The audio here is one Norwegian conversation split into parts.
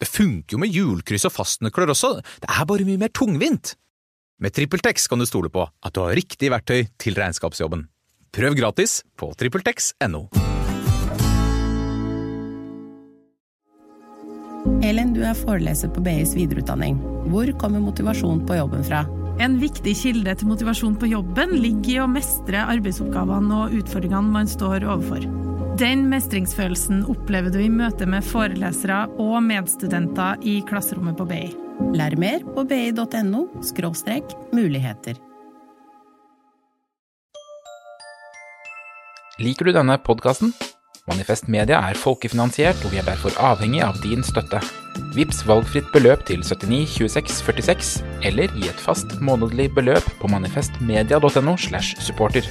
Det funker jo med hjulkryss og fastnøkler også, det er bare mye mer tungvint. Med TrippelTex kan du stole på at du har riktig verktøy til regnskapsjobben. Prøv gratis på TrippelTex.no. Elin, du er foreleser på BIs videreutdanning. Hvor kommer motivasjon på jobben fra? En viktig kilde til motivasjon på jobben ligger i å mestre arbeidsoppgavene og utfordringene man står overfor. Den mestringsfølelsen opplever du i møte med forelesere og medstudenter i klasserommet på BI. Lær mer på bi.no muligheter. Liker du denne podkasten? Manifest Media er folkefinansiert, og vi er derfor avhengig av din støtte. Vips valgfritt beløp til 79 26 46, eller gi et fast månedlig beløp på manifestmedia.no slash supporter.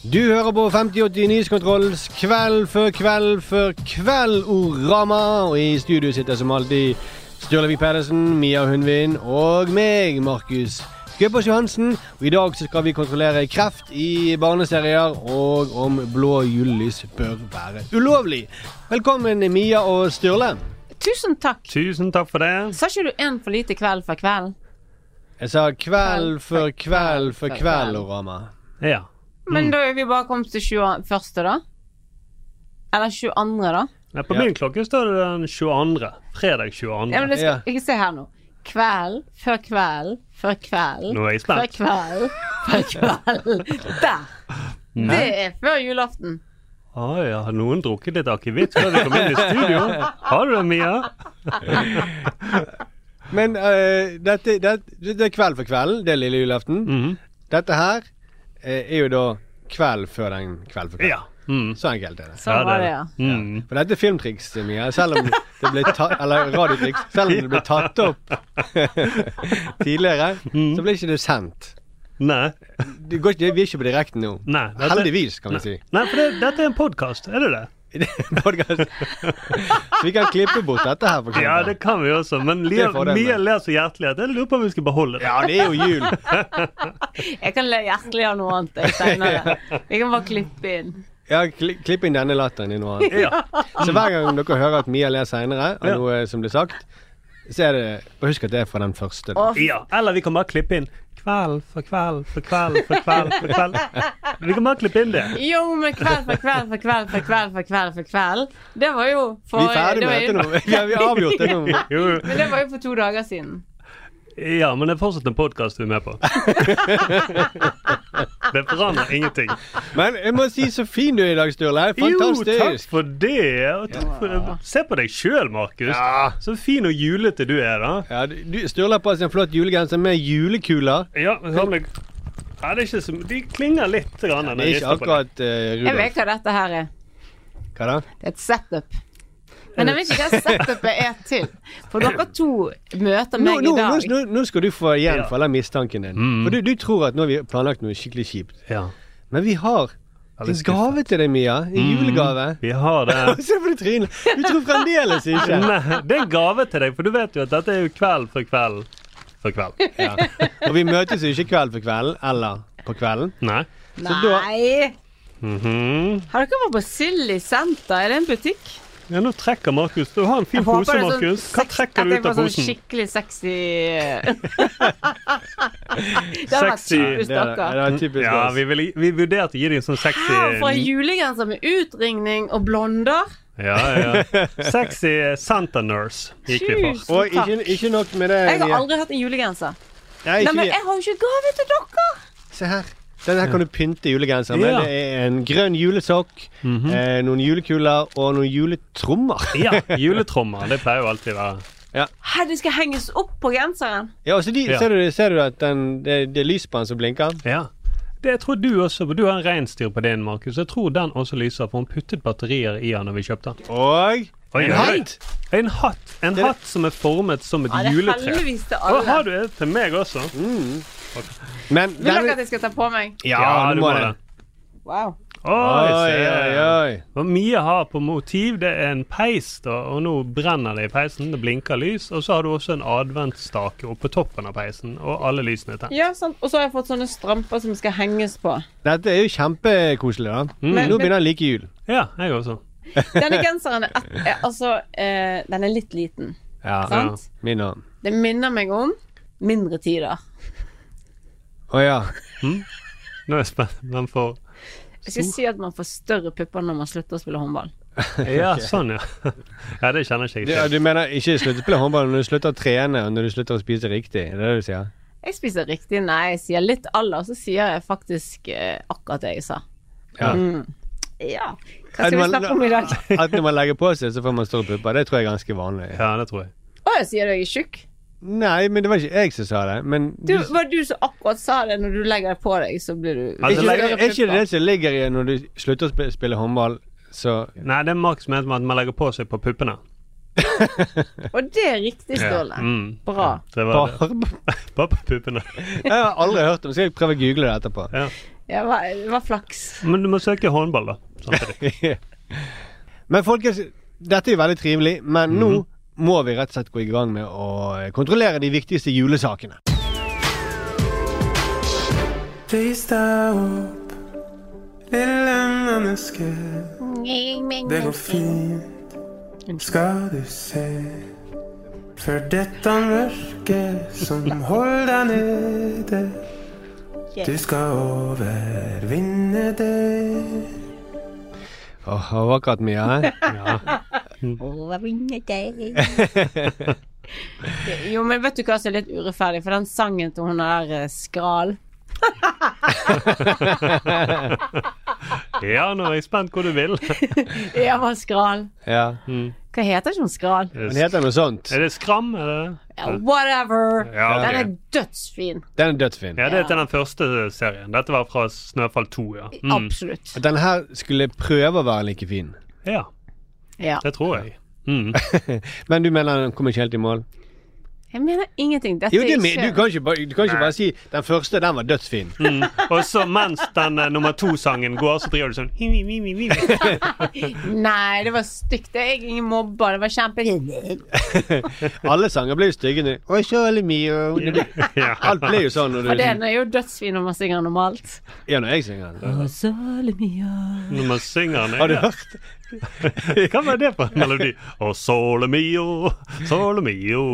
Du hører på 5080 Nyhetskontrolls Kveld før kveld før kveld-orama. Og i studio sitter som alltid Sturlevik Pedersen, Mia Hundvin og meg, Markus Gøbbers Johansen. Og i dag så skal vi kontrollere kreft i barneserier, og om blå julelys bør være ulovlig. Velkommen, Mia og Sturle. Tusen takk. Tusen takk for det. Sa ikke du én for lite kveld for kveld? Jeg sa kveld før kveld før kveld-orama. Ja. Men da er vi bare kommet til 21., da? Eller 22., da? Nei, på min klokke står det den 22. Fredag 22. Ja, men det skal, Ja. Ikke se her nå. Kveld før kveld før kveld Nå er jeg før spent. kveld før kveld. Der! Det er før julaften. Å ja, har noen drukket litt akevitt før vi kom inn i studio? Har du det, Mia? Men eh, dette, det, det er kveld for kveld, det er lille julaften. Mhm. Dette her er jo da kveld før den kveld for kveld. Ja. Mm. Så enkelt er det. Sånn var det, ja. Mm. For dette er filmtriks, Mia. Selv om det ble tatt Eller radiotriks. Selv om det ble tatt opp tidligere, Mm. så ble ikke det sendt. Nei. Det går ikke, vi er ikke på direkten nå. Nei. dette- Heldigvis, kan vi si. Nei, for det, dette er en podkast, er det det? Så vi kan klippe bort dette her, for Ja, det kan vi også, men Lia. Mia ler så hjertelig at jeg lurer på om vi skal beholde det. Ja, det er jo jul. Jeg kan le hjertelig av noe annet senere. Vi kan bare klippe inn. Ja, kli, Klipp inn denne latteren i noe annet. Ja. Så hver gang dere hører at Mia ler seinere av Ja. noe som blir sagt, så er det Bare husk at det er fra den første. Å, ja. Eller vi kan bare klippe inn kveld for kveld for kveld for kveld for kveld. Vi kan bare klippe inn det. Jo, men kveld for kveld for kveld for kveld for kveld for kveld. Det var jo for Vi er ferdig det med dette nå. Vi har, vi har avgjort det nå. Jo. Men det var jo for to dager siden. Ja, men det er fortsatt en podkast du er med på. Det forandrer ingenting. Men jeg må si så fin du er i dag, Sturle. Jo, takk for det. Og takk for det. Se på deg sjøl, Markus. Ja. Så fin og julete du er, da. Ja, du, Sturle har på seg en flott julegenser med julekuler. Ja, men sånn ja, det er ikke så De klinger litt. Grann, ja, Det er ikke akkurat uh, Jeg vet hva dette her er. Hva da? Det er et setup. Men jeg vet ikke hva setupet er til. For dere to møter Nå, meg nå, i dag. nå, nå skal du få igjen for den mistanken din. Mm. For du, du tror at nå har vi planlagt noe skikkelig kjipt. Ja. Men vi har en gave til deg, Mia. En Mm. julegave. Vi har det. Se på det trynet! Du tror fremdeles ikke. Nei, det er en gave til deg, for du vet jo at dette er jo kveld for kveld for kveld. Ja. Og vi møtes jo ikke kveld for kveld, eller på kvelden. Nei. Så da- Mm -hmm. Har dere vært på Silly Center? Er det en butikk? Ja, nå trekker Markus. Du har en fin pose, sånn Markus. Hva trekker du ut det av posen? Sånn skikkelig sexy Det Sexy. typisk Det er, dere. det er typisk Ja, vi, vil, vi vurderte å gi deg en sånn sexy Her Fra en julegenser med utringning og blonder. Ja, ja. Sexy Santa Nurse gikk vi for. Og ikke, ikke nok med det. Jeg har aldri hatt en julegenser. Nei, Nei, men jeg har jo ikke gave til dere! Se her. Denne her kan du pynte julegenseren med. Ja. Det er en grønn julesokk, Mhm. eh, noen julekuler og noen juletrommer. Ja, juletrommer. Det pleier jo alltid å være Ja. Her, det skal henges opp på genseren? Ja, og så de, Ja. ser, du, ser du at den, det, det er lys på den som blinker? Ja. Det jeg tror du også, for du har en reinsdyr på din, Markus. Jeg tror den også lyser, for hun puttet batterier i den når vi kjøpte den. Og Oi, en hatt! En hatt En Det- hatt som er formet som et Ja, det juletre. heldigvis til Og har du et til meg også? Men Vil dere at jeg skal ta på meg? Ja, du må det. Wow. Oi, Oi, se. oi, oi. Og Mia har på motiv det er en peis, da, og nå brenner det i peisen. Det blinker lys. Og så har du også en adventsstake oppå toppen av peisen, og alle lysene er tent. Ja, sant. Og så har jeg fått sånne stramper som skal henges på. Dette er jo kjempekoselig, da. Men- Nå begynner jeg å like jul. Ja, jeg også. Denne genseren er, et- er altså eh, Den er litt liten, Ja, sant? min hånd. Det minner meg om mindre tider. Å ja. Nå er jeg spent. Men får Jeg skal si at man får større pupper når man slutter å spille håndball. Ja, sånn, ja. Ja, det kjenner ikke Du, jeg du mener ikke slutte å spille håndball når du slutter å trene, og når du slutter å spise riktig? Er det det du sier? Jeg spiser riktig. Nei, jeg sier litt alder, så sier jeg faktisk eh, akkurat det jeg sa. Ja. Mm. Ja. Hva skal skal vi snakke om i dag? At når man legger på seg, så får man større pupper. Det tror jeg er ganske vanlig. Ja, det tror jeg. Å, jeg sier du jeg er tjukk? Nei, men det var ikke jeg som sa det. Men Du, var du som akkurat sa det? Når du legger det på deg, så blir du Altså, ikke, er ikke det det som ligger i når du slutter å spille, spille håndball, så Nei, det er Max mente mener at man legger på seg på puppene. Og det er riktig, Sturle. Mm. Bra. Det var det. Bare- på puppene. Jeg har aldri hørt om Skal jeg prøve å google det etterpå? Ja. Ja, det var, det var flaks. Men du må søke håndball, da. Samtidig. men folkens, dette er jo veldig trivelig, men nå Mhm. Må vi rett og slett gå i gang med å kontrollere de viktigste julesakene. Reis deg opp, lille menneske. Det går fint, skal du se. For dette mørket som holder deg nede, du skal overvinne det. Åh, oh, vakkert, Mia. hæ? Jo, men vet du hva som er litt urettferdig? For den sangen til hun der eh, Skral Ja, nå er jeg spent hvor du vil. Ja, var Skral. Ja. Hva heter ikke hun Skral? Hun heter noe sånt. Er det Skram? Eller? Ja, whatever. Ja, okay. Den er dødsfin. Den er dødsfin. Ja, det er til den første serien. Dette var fra Snøfall 2, ja. Mm. Absolutt. Den her skulle prøve å være like fin. Ja, Ja. det tror jeg. Mm. Men du mener den kommer ikke helt i mål? Jeg mener ingenting. Dette Jo, det, er ikke du kan ikke, bare- du kan ikke bare si den første, den var dødsfin. Mm. Og så mens den uh, nummer to-sangen går, så driver du sånn hi, hi, hi, hi, hi. Nei, det var stygt. Det er ingen mobber. Det var kjempe... Alle sanger ble jo stygge nå. Oi, Charlie Mio. Alt blir jo sånn Og du den er jo dødsfin når man synger normalt. Ja, når jeg synger den. Når man synger den. Har du ja. hørt? Hva var det for en melodi? Oh, sole mio, sole mio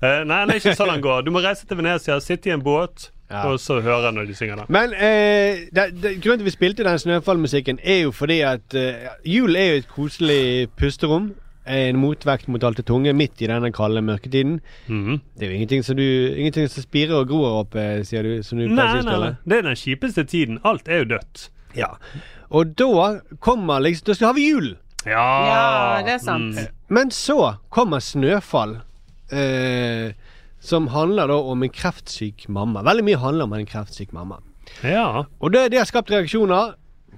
eh, Nei, det er ikke sånn den går. Du må reise til Venezia, sitte i en båt, Ja. og så høre når de synger den. Men eh, det, det, grunnen til vi spilte den snøfallmusikken, er jo fordi at eh, jul er jo et koselig pusterom. En motvekt mot alt det tunge midt i denne kalde mørketiden. Mhm. Det er jo ingenting som, du, ingenting som spirer og gror opp, eh, sier du. Som du Nei, nei, nei. Det er den kjipeste tiden. Alt er jo dødt. Ja. Og da kommer liksom Da skal har vi julen. Ja, Ja, det er sant. Mm. Men så kommer Snøfall, eh, som handler da om en kreftsyk mamma. Veldig mye handler om en kreftsyk mamma. Ja. Og det, det har skapt reaksjoner.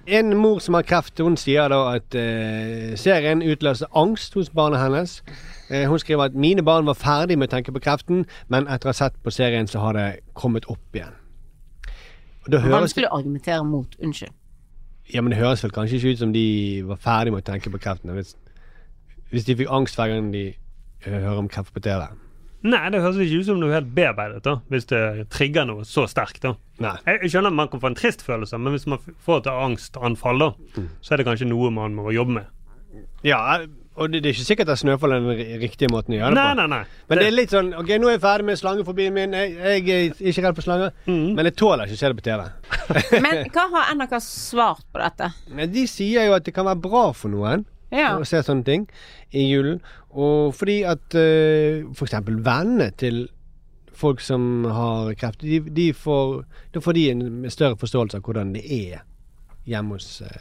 En mor som har kreft, hun sier da at eh, serien utløser angst hos barna hennes. Eh, hun skriver at mine barn var ferdig med å tenke på kreften, men etter å ha sett på serien, så har det kommet opp igjen. Og det høres, Vanskelig å argumentere mot. Unnskyld. Ja, men det høres vel kanskje ikke ut som de var ferdig med å tenke på kreften. Hvis, hvis de fikk angst hver gang de eh, hører om kreft på TV. Nei, det høres ikke ut som noe helt bearbeidet, da, hvis det trigger noe så sterkt. da. Nei. Jeg jeg skjønner at man kan få en trist følelse, men hvis man får et angstanfall, da, Mm. så er det kanskje noe man må jobbe med. Ja, og det, det er ikke sikkert at Snøfall er den riktige måten å gjøre det Nei, på. nei, nei. Men det er litt sånn Ok, nå er jeg ferdig med slangefobien min. Jeg, jeg er ikke redd for slanger. Mm. Men jeg tåler ikke å se det på TV. Men hva har NRK svart på dette? Men De sier jo at det kan være bra for noen Ja. å se sånne ting i julen. Og fordi at uh, for eksempel vennene til folk som har kreft, de, de får, da får de en større forståelse av hvordan det er hjemme hos uh,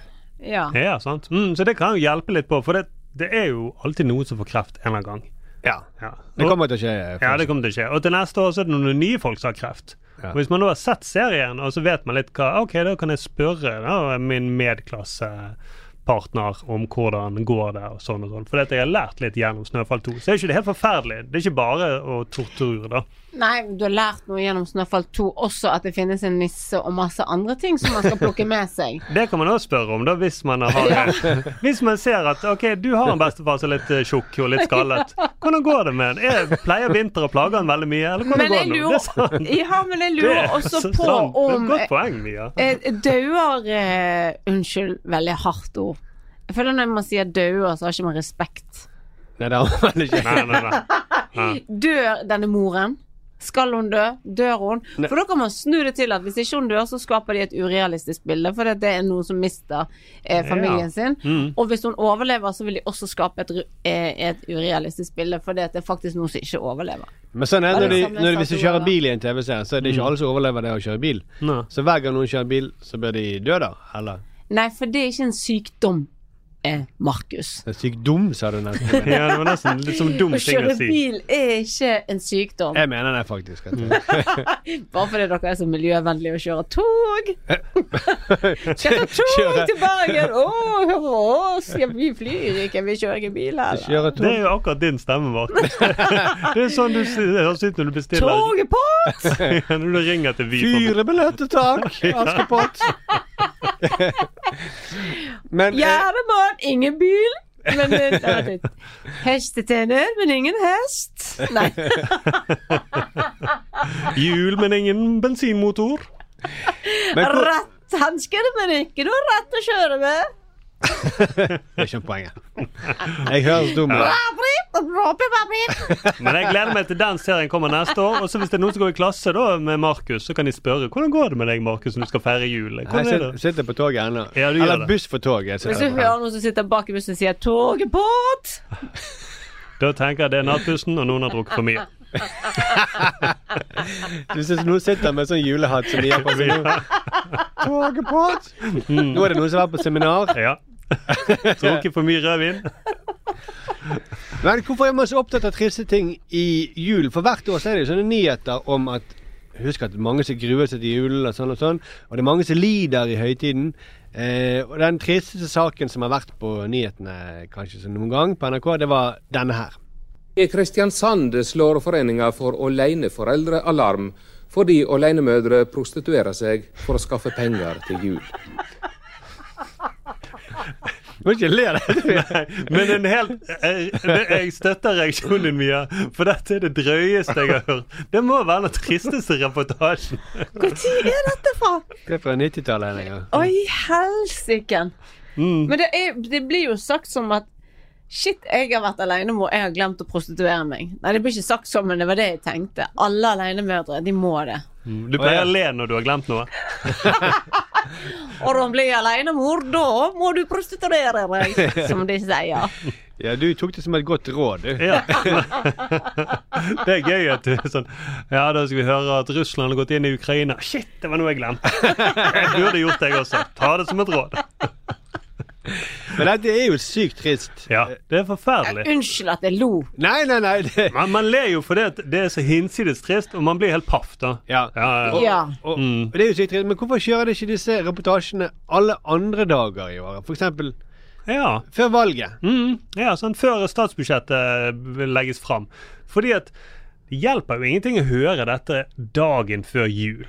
ja. Ja, sant. Mm, så det kan jo hjelpe litt på, for det, det er jo alltid noen som får kreft en eller annen gang. Ja. Ja. Det kommer til å skje. Ja, det kommer til å skje. Og til neste år så er det noen nye folk som har kreft. Ja. Og Hvis man nå har sett serien, og så vet man litt hva Ok, da kan jeg spørre da, min medklassepartner om hvordan går det, og sånn og sånn. For jeg har lært litt gjennom Snøfall 2. Så er ikke det helt forferdelig. Det er ikke bare å torturere da. Nei, du har lært noe gjennom Snøfall 2 også, at det finnes en nisse og masse andre ting som man skal plukke med seg. Det kan man også spørre om, da, hvis man har Hvis man ser at ok, du har en bestefar som er litt eh, tjukk og litt skallet. Hvordan går det med den? Er- Pleier vinter å plage han veldig mye, eller hvordan Men går det nå? Ja, men jeg lurer er også på sant. Det er om et godt poeng, Mia. eh, Dauer eh, Unnskyld, veldig hardt ord. Jeg føler når man sier dauer, så har ikke man respekt. Nei, det har man ikke. Nei, nei, nei. Dør denne moren? Skal hun dø? Dør hun? Ne- For da kan man snu det til at hvis ikke hun dør, så skaper de et urealistisk bilde, for det er noen som mister eh, familien Ja. sin. Mm. Og hvis hun overlever, så vil de også skape et, eh, et urealistisk bilde, for det er faktisk noen som ikke overlever. Men sånn er det når, det de, når de, hvis du kjører bil i en TV-serie, så er det ikke alle som overlever det å kjøre bil. Ne. Så hver gang noen kjører bil, så bør de dø, da? Eller? Nei, for det er ikke en sykdom, eh, Markus. Det er sykdom, sa du nesten. Ja, det var nesten litt som dum Å si. å kjøre bil er ikke en sykdom. Jeg mener det faktisk. At Bare fordi dere er så miljøvennlige og kjører tog. Kjøre tog til Bergen! Å, hør oss! Ja, vi flyr ikke, vi kjører ikke bil her. Det er jo akkurat din stemme, Markus. Det er sånn du høres ut når du bestiller Toget på! Når du ringer til Vy. Fire billetter, takk! Askepott. Men eh, Gjerdemann, ingen bil. Men eh, det var litt Hestetenner, men ingen hest. Nei. Hjul, men ingen bensinmotor. men Rett men ikke noe ratt å kjøre med. Det er ikke poenget. Jeg høres dum ut. Men jeg gleder meg til den serien kommer neste år. Og så hvis det er noen som går i klasse da med Markus, så kan de spørre hvordan går det med deg, Markus, når du skal feire jul. Jeg Hvordan er sitter, det? sitter på toget ennå. Ja, du Eller buss for tog. Hvis du hører noen som sitter bak i bussen og sier 'toget båt', Da tenker jeg det er nattbussen, og noen har drukket for mye. du er noen sitter med sånn julehatt som de har på seg nå. Toget på! Nå er det noen som har vært på seminar. Ja. Drukket for mye rødvin. Men hvorfor er man så opptatt av triste ting i jul? For hvert år så er det jo sånne nyheter om at Husk at mange som gruer seg til julen og sånn og sånn. Og det er mange som lider i høytiden. Eh, og den tristeste saken som har vært på nyhetene kanskje som noen gang på NRK, det var denne her. I Kristiansand slår Foreninga for aleneforeldre alarm fordi alenemødre prostituerer seg for å skaffe penger til jul. Må ikke le av det. Men en helt jeg, jeg støtter reaksjonen din, Mia, for dette er det drøyeste jeg har hørt. Det må være den tristeste reportasjen. Når er dette fra? Det er fra 90-tallet. lenger. Oi, helsike. Men det, er, det blir jo sagt som at Shit, jeg har vært alenemor, jeg har glemt å prostituere meg. Nei, det blir ikke sagt sånn, men det var det jeg tenkte. Alle alenemødre, de må det. Du pleier å le når du har glemt noe. Og om du blir alenemor, da må du prostituere deg, som de sier. Ja, du tok det som et godt råd, du. Ja. Det er gøy at du sånn Ja, da skal vi høre at Russland har gått inn i Ukraina. Shit, det var noe jeg glemte. Jeg burde gjort det, jeg også. Ta det som et råd. Men dette er jo sykt trist. Ja, det er forferdelig. Unnskyld at jeg lo. Nei, nei, nei. Det, Man, man ler jo fordi at det er så hinsides trist, og man blir helt paff, da. ja. Ja, ja. Ja. Og, Mm. og det er jo sykt trist. Men hvorfor kjører de ikke disse reportasjene alle andre dager i året? For eksempel ja. før valget. Mm, ja, sånn før statsbudsjettet legges fram. Fordi at det hjelper jo ingenting å høre dette dagen før jul.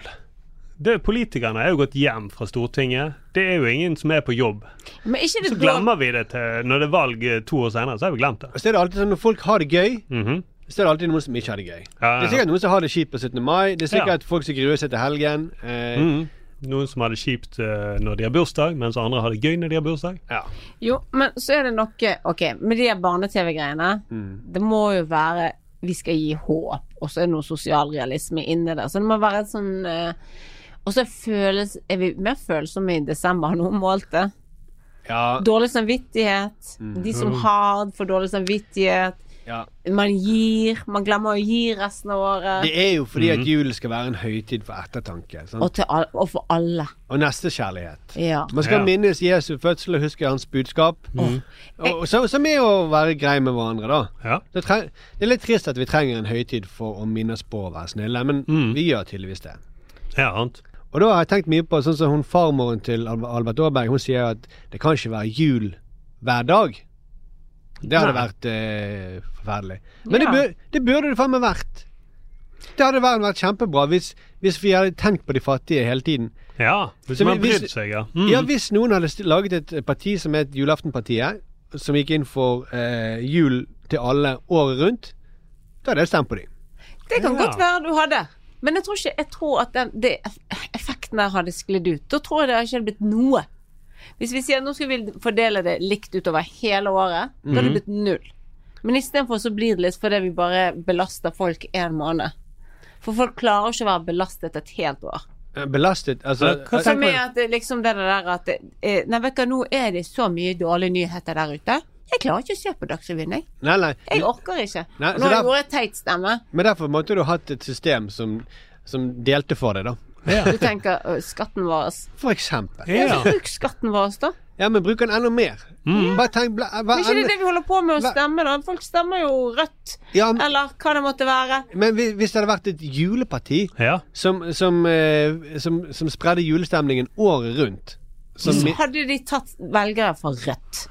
Det, politikerne er jo gått hjem fra Stortinget. Det er jo ingen som er på jobb. Men ikke det Så glemmer vi det til når det er valg eh, to år senere. Så har vi glemt det. Så er det alltid sånn når folk har det gøy, Mhm. så er det alltid noen som ikke har det gøy. Ja, Det er sikkert noen som har det kjipt på 17. mai. Det er sikkert Ja. folk som gruer seg til helgen. Eh, Mhm. Noen som har det kjipt eh, når de har bursdag, mens andre har det gøy når de har bursdag. ja. Jo, men så er det noe Ok, med de barne-TV-greiene. Mm. Det må jo være Vi skal gi håp, og så er det noe sosial realisme inni det. Så det må være et sånn eh, Og så føles Er vi mer følsomme i desember? nå målt det? ja. Dårlig samvittighet. Mm. De som har for dårlig samvittighet. Ja. Man gir. Man glemmer å gi resten av året. Det er jo fordi at julen skal være en høytid for ettertanke. Sant? Og, til all, og for alle. Og nestekjærlighet. Ja. Man skal Ja. minnes Jesu fødsel og huske hans budskap. Mm. Og, så, som er å være grei med hverandre, da. Ja. Det, det er litt trist at vi trenger en høytid for å minnes på å være snille, men Mm. vi gjør tydeligvis det. ja, sant. Og da har jeg tenkt mye på sånn som hun farmoren til Albert Aaberg. Hun sier at det kan ikke være jul hver dag. Det hadde Nei. vært eh, forferdelig. Men det, Ja. bør, det burde det faen meg vært. Det hadde vært, vært kjempebra hvis, hvis vi hadde tenkt på de fattige hele tiden. Ja, hvis Så man brydde seg, ja. Mm. Ja, Hvis noen hadde laget et parti som het Julaftenpartiet, som gikk inn for eh, jul til alle året rundt, da hadde jeg stemt på dem. Det kan Ja. godt være du hadde. Men jeg tror ikke Jeg tror at den, det, effekten der hadde sklidd ut. Da tror jeg det ikke hadde blitt noe. Hvis vi sier at nå skal vi fordele det likt utover hele året, da hadde det blitt null. Men istedenfor så blir det litt fordi vi bare belaster folk en måned. For folk klarer ikke å være belastet et helt år. Eh, Belastet Altså hva Som er at det liksom det der at det, eh, Nei, vet du hva, nå er det så mye dårlige nyheter der ute. Jeg klarer ikke å se på Dagsrevyen, jeg. Nei, nei. Jeg orker ikke. Nei, Og nå har jeg vært teit stemme. Men derfor måtte du hatt et system som, som delte for deg, da. Du tenker «Å, skatten vår. For eksempel. Ja. Bruk skatten vår, da. Ja, men bruk den enda mer. Bare tenk bla, hva, Men ikke det det vi holder på med å stemme, da? Folk stemmer jo rødt, ja, men- eller hva det måtte være. Men hvis det hadde vært et juleparti Ja. som, som, eh, som, som spredde julestemningen året rundt som, Så hadde de tatt velgere fra Rødt.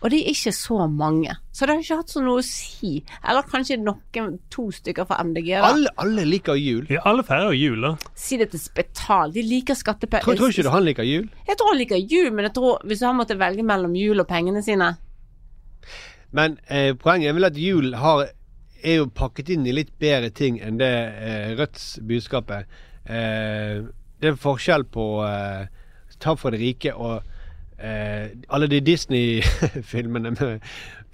Og de er ikke så mange. Så det har ikke hatt så noe å si. Eller kanskje noen to stykker fra MDG. Da. alle, alle liker jul. ja, alle feirer jul, da. Si det til Spetal. De liker skattepenger. Tror, tror ikke du han liker jul? Jeg tror han liker jul, men jeg tror hvis han måtte velge mellom jul og pengene sine Men eh, poenget er vel at jul har, er jo pakket inn i litt bedre ting enn det eh, Rødts budskap er. Eh, det er forskjell på eh, ta for det rike og eh, alle de Disney-filmene med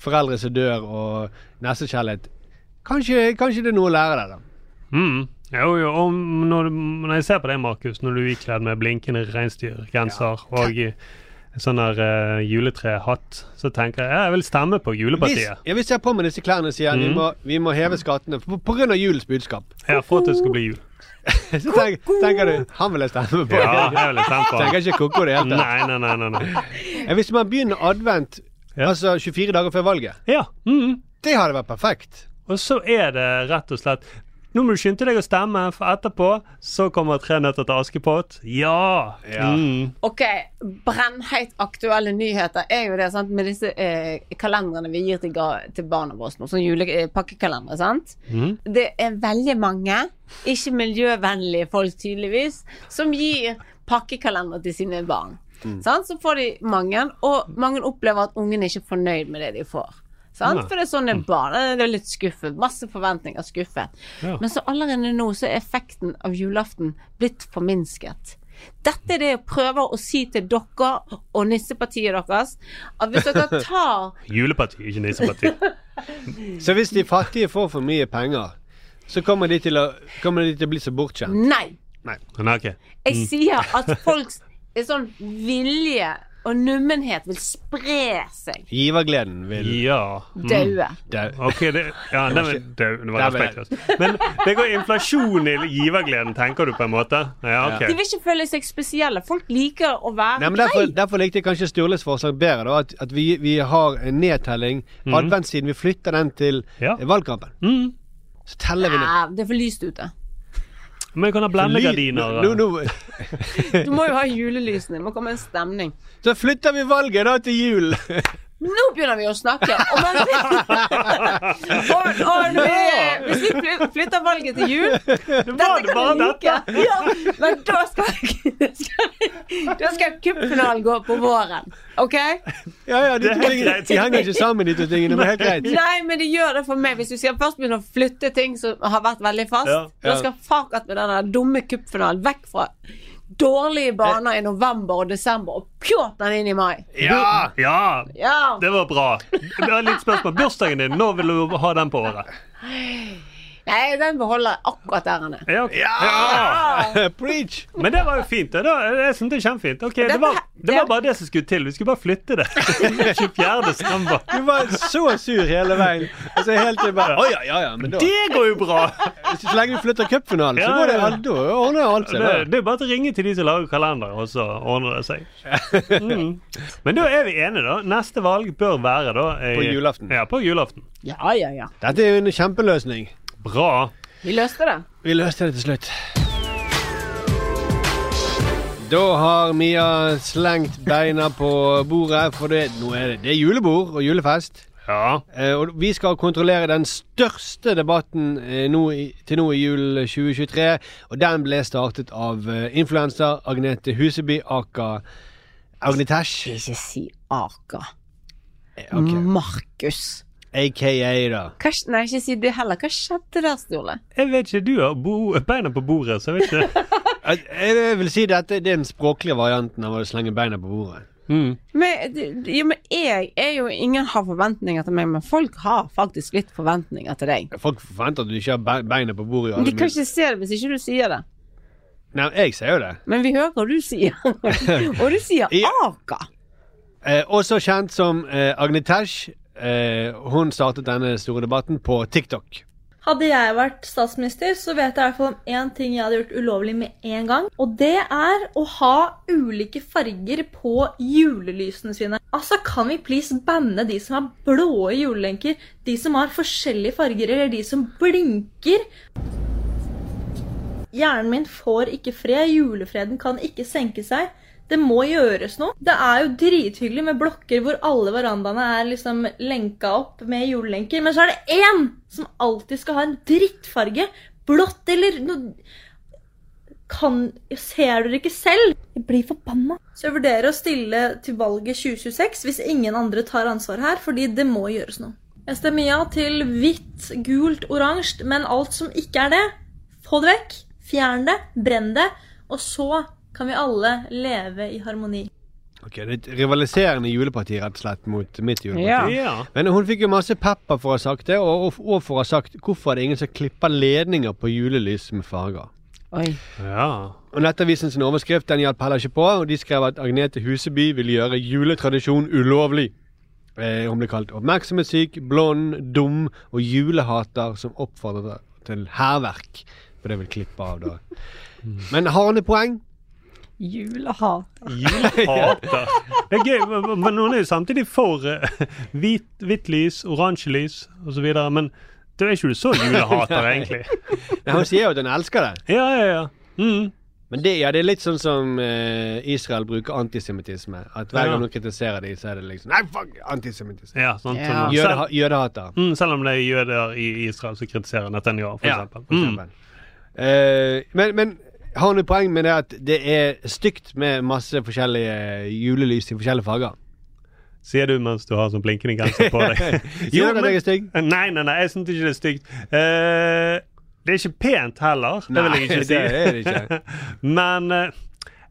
foreldre som dør og nestekjærlighet. Kanskje, kanskje det er noe å lære der, da. Mm. Jo, jo, og når, når jeg ser på deg, Markus, når du er ikledd med blinkende reinsdyrgenser og eh, sånn der uh, juletrehatt, så tenker jeg jeg vil stemme på Hvis, julepartiet. ja, hvis jeg har på meg disse klærne og sier vi, Mhm. må, vi må heve skattene av julens budskap, Ja, for at det skal bli jul. så tenk, tenker du han vil jeg stemme på. Ja, jeg vil stemme på Tenker ikke koko det helt. Nei, nei, nei. nei, nei. Hvis man begynner advent Ja. altså 24 dager før valget, Ja. Mm. det hadde vært perfekt. Og så er det rett og slett Nå må du skynde deg å stemme, for etterpå så kommer Tre nøtter til Askepott. Ja! Ja. Mm. Ok, brennheit aktuelle nyheter er jo det, sant, med disse eh, kalenderne vi gir til, ga- til barna våre nå, sånn julepakkekalendere, sant. Mm. Det er veldig mange, ikke miljøvennlige folk tydeligvis, som gir pakkekalender til sine barn. Sant? Så får de mange, og mange opplever at ungene ikke er fornøyd med det de får. Sant? For det er sånn det er barn. Det er litt skuffet. Masse forventninger, skuffet. Ja. Men så allerede nå så er effekten av julaften blitt forminsket. Dette er det jeg prøver å si til dere og nissepartiet deres. At hvis dere tar Juleparti, ikke nisseparti. Så hvis de fattige får for mye penger, så kommer de til å, kommer de til å bli så bortskjemt. Nei! Nei. Okay. Mm. Jeg sier at folks Er sånn vilje og nummenhet vil spre seg. Givergleden vil Ja. Mm. Daue. Ok, det, ja, det, var- det, det var respektløst. Men det går inflasjon i givergleden, tenker du på en måte? Ja, De vil ikke føle seg spesielle. Folk liker å være Nei, men derfor, derfor likte jeg kanskje Sturles forslag bedre. Da, at, at vi, vi har en nedtelling. Mm. Adventssiden. Vi flytter den til Ja. valgkampen. Mm. Så teller vi ned. Ja, det er for lyst ute. Men kan ha blendegardiner. No, no, no. Du må jo ha julelysene. Det må komme en stemning. så flytter vi valget da til jul. Nå begynner vi å snakke! Og, man, og, og når vi, hvis vi flytter valget til jul Dette kan jeg like. Ja, men da skal, skal, da skal cupfinalen gå på våren. OK? Ja, ja, de, Det er tingene, greit. de henger ikke sammen, de to tingene. Men helt greit. Nei, men det gjør det for meg. Hvis du skal først begynne å flytte ting som har vært veldig fast, Ja. da skal fakat med den dumme cupfinalen vekk fra dårlige baner i november og desember og pjåt den inn i mai. Ja! Ja, Ja. det var bra. Det var litt spørsmål. Bursdagen din, når vil du ha den på året? Nei, den beholder jeg akkurat der han er. Ja, ja! Preach! Men det var jo fint. da. da jeg synes det er kjempefint. Okay, det, var, det var bare det som skulle til. Vi skulle bare flytte det. 24. desember. Du var så sur hele veien. Altså helt til bare Å ja, ja, ja, men da Det går jo bra! Så lenge vi flytter cupfinalen, så går det ja. alt. Da ordner alt Det, seg. Det, det er bare å ringe til de som lager kalender, og så ordner det seg. Mm. Men da er vi enige, da. Neste valg bør være da i- På julaften. Ja, på julaften. Ja, ja, ja. Dette er jo en kjempeløsning. Bra. Vi løste det. Vi løste det til slutt. Da har Mia slengt beina på bordet, for det, nå er det, det er julebord og julefest. Ja. Eh, og vi skal kontrollere den største debatten eh, nå i, til nå i jul 2023. Og den ble startet av eh, influenser Agnete Huseby aka Agnetash. Ikke si Aka. Eh, ok. Markus. Aka, da. Hva, nei, ikke si det heller. Hva skjedde der, Ståle? Jeg vet ikke, du har bo beina på bordet, så jeg vet ikke. Jeg, vil si dette det er den språklige varianten av å slenge beina på bordet. Mm. Men, jo, men jeg er jo Ingen har forventninger til meg, men folk har faktisk litt forventninger til deg. Folk forventer at du ikke har beina på bordet. de kan ikke se det hvis ikke du sier det. Nei, jeg sier jo det. Men vi hører hva du sier. Og du sier. Aka. Eh, også kjent som eh, Agnetash. Eh, hun startet denne store debatten på TikTok. Hadde jeg vært statsminister, så vet jeg i hvert fall om én ting jeg hadde gjort ulovlig med en gang. Og det er å ha ulike farger på julelysene sine. Altså, kan vi please banne de som har blå julelenker? De som har forskjellige farger, eller de som blinker? Hjernen min får ikke fred. Julefreden kan ikke senke seg. Det må gjøres noe. Det er jo drithyggelig med blokker hvor alle verandaene er liksom lenka opp med jordlenker. men så er det én som alltid skal ha en drittfarge. Blått eller noe kan, Ser det ikke selv? Jeg blir forbanna. Så jeg vurderer å stille til valget 2026 hvis ingen andre tar ansvar her, fordi det må gjøres noe. Jeg stemmer ja til hvitt, gult, oransje, men alt som ikke er det, få det vekk. Fjern det, brenn det, og så kan vi alle leve i harmoni. Ok, Det er et rivaliserende juleparti rett og slett mot mitt juleparti. Ja. Men hun fikk jo masse pepper for å ha sagt det, og, og, for å ha sagt hvorfor er det ingen som klipper ledninger på julelys med farger. Oi. ja. Og Nettavisen sin overskrift den hjalp heller ikke på, og de skrev at Agnete Huseby vil gjøre juletradisjon ulovlig. Eh, hun ble kalt oppmerksomhetssyk, blond, dum og julehater som oppfordrer til hærverk. For det vil klippe av, da. Men har hun et poeng? Julehat. Julehater. Det er gøy, men- noen er jo samtidig for eh, hvit, hvitt lys, oransje lys osv. Men da er ikke du så julehater, egentlig. Men hun sier jo at hun elsker det. Ja, ja, ja. Mm. Men det, ja, det er litt sånn som uh, Israel bruker antisemittisme. At hver Ja. gang noen kritiserer dem, så er det liksom Nei, fuck! Antisemittisme. Ja, sånn, Ja. Som, Jøde, jødehater. mm, selv om det er jøder i Israel som kritiserer Netanyahu, for Ja, eksempel. for Mm. eksempel. Eh, men, men har hun et poeng med det at det er stygt med masse forskjellige julelys i forskjellige farger? Sier du mens du har sånn blinkende genser på deg. jo, men, jeg er stygg? Nei, nei, nei, jeg syns ikke det er stygt. Uh, det er ikke pent heller, det vil jeg ikke si. det er det ikke. Men uh,